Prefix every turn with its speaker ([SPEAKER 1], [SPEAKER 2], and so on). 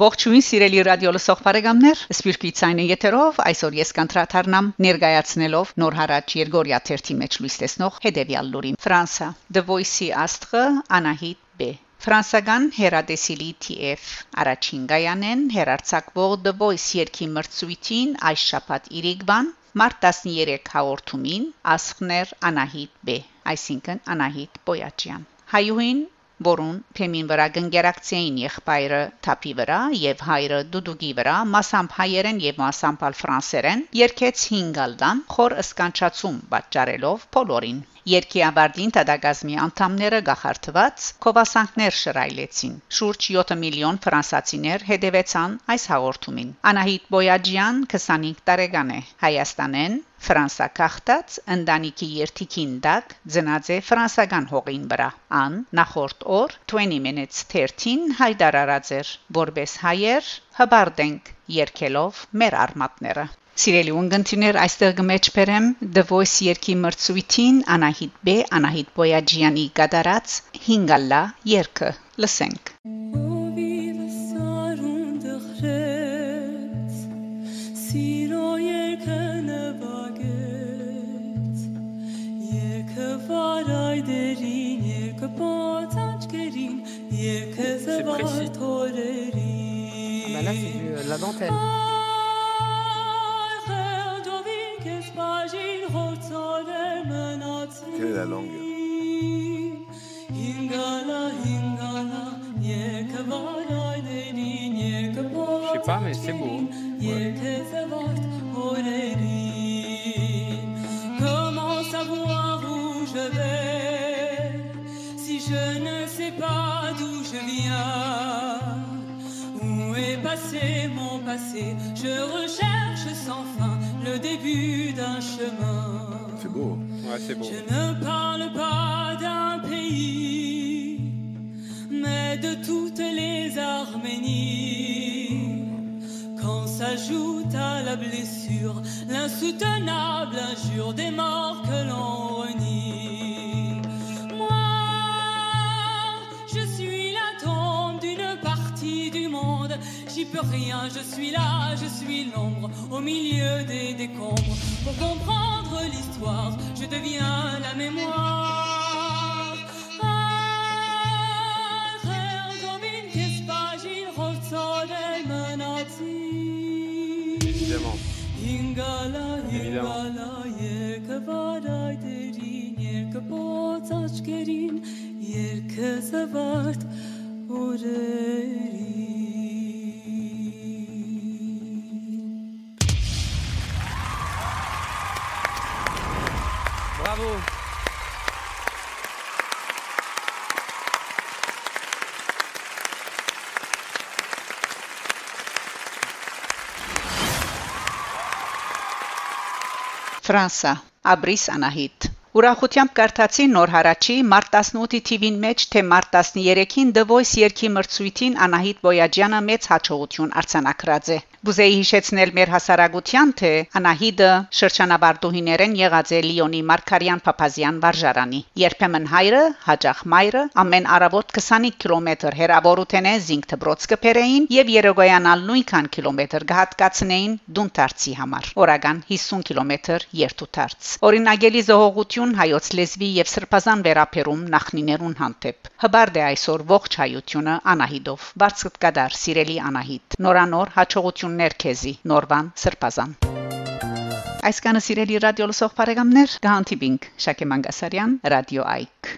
[SPEAKER 1] Ողջույն սիրելի ռադիո լսող բարեկամներ, Սպիրկի ցայնը եթերով այսօր ես կանտրաթարնամ ներկայացնելով նոր հարաճ Երգորիա 1-ի մեջ լույս տեսնող հետևյալ լուրին։ Ֆրանսա The Voice-ի աստղը Անահիտ B Ֆրանսական հերադեսիլի TF առաջին գայանեն հերարցակվող The Voice երկի մրցույթին այս շաբաթ Իրիգվան մարտ 13 հաղորդումին ասխներ Անահիտ B այսինքն Անահիտ Պոյաչյան հայուհին որուն թեմին վրա գնգերակցեին եղբայրը թափի վրա եւ հայրը դուդուգի վրա մասամբ հայերեն եւ մասամբ ֆրանսերեն երկեց 5 ալդան խոր ըսկանչացում պատճառելով բոլորին Երկի ավարտին տադագազմի անդամները գախարտված կովասանքներ շրայլեցին։ Շուրջ 7 միլիոն ֆրանսացիներ հետևեցան այս հաղորդումին։ Անահիտ Բոյաջյան 25 տարեկան է։ Հայաստանեն Ֆրանսա քաղտած ընտանիքի երթիկին դակ ծնած է ֆրանսական հողին վրա։ Ան նախորդ օր 20 minutes 13 հայդարարած էր որբես հայեր հբարդենք երկելով մեր արմատները Սիրելի ունգընտիներ, այստեղ գմեջ բերեմ The Voice երկի մրցույթին Անահիտ B, Անահիտ Բոյաջյանի գդարած 5-ալլա երկը։ Լսենք։
[SPEAKER 2] C'est précis. Ah bah là, c'est du, euh, la dentelle.
[SPEAKER 3] Quelle est la langue
[SPEAKER 2] Je sais pas, mais c'est beau.
[SPEAKER 4] Comment Ne sais pas d'où je viens Où est passé mon passé? Je recherche sans fin le début d'un chemin.
[SPEAKER 3] C'est beau.
[SPEAKER 2] Ouais, c'est beau.
[SPEAKER 4] Je ne parle pas d'un pays, mais de toutes les Arménies. Quand s'ajoute à la blessure l'insoutenable injure des morts que l'on renie. J'y peux rien, je suis là, je suis l'ombre au milieu des décombres. Pour comprendre l'histoire, je deviens la mémoire.
[SPEAKER 2] Évidemment. Évidemment. Bravo.
[SPEAKER 1] Ֆրանսա Աբրիս Անահիտ Ուրախությամբ կարդացի նոր հարաճի մարտ 18-ի TV-ին մեջ թե մարտ 13-ին The Voice երկի մրցույթին Անահիտ Բոյաջյանը մեծ հաջողություն արձանագրած է Բուզեի հիշեցնել մեր հասարակության թե Անահիդը շրջանաբարտուհիներեն եղած է Լիոնի Մարկարյան Փափազյան վարժարանի երբեմն հայրը հաջախ մայրը ամեն արավոտ 25 կիլոմետր հեռավորության է զինք դբրոց կփերեին եւ երեգոյանալ նույնքան կիլոմետր գահատկացնեին դունտարցի համար օրական 50 կիլոմետր երթուտարց օրինագելի զողողություն հայոց լեզվի եւ սրբազան վերապերում նախնիներուն հանդեպ հբարդ է այսօր ողջ հայությունը Անահիդով բարձր կդար սիրելի Անահիտ նորանոր հաջողություններ քեզի նորվան սրբազան Այսքանը սիրելի ռադիո լսող բարեկամներ, գանտիբինգ Շակե Մանգասարյան, Ռադիո Այք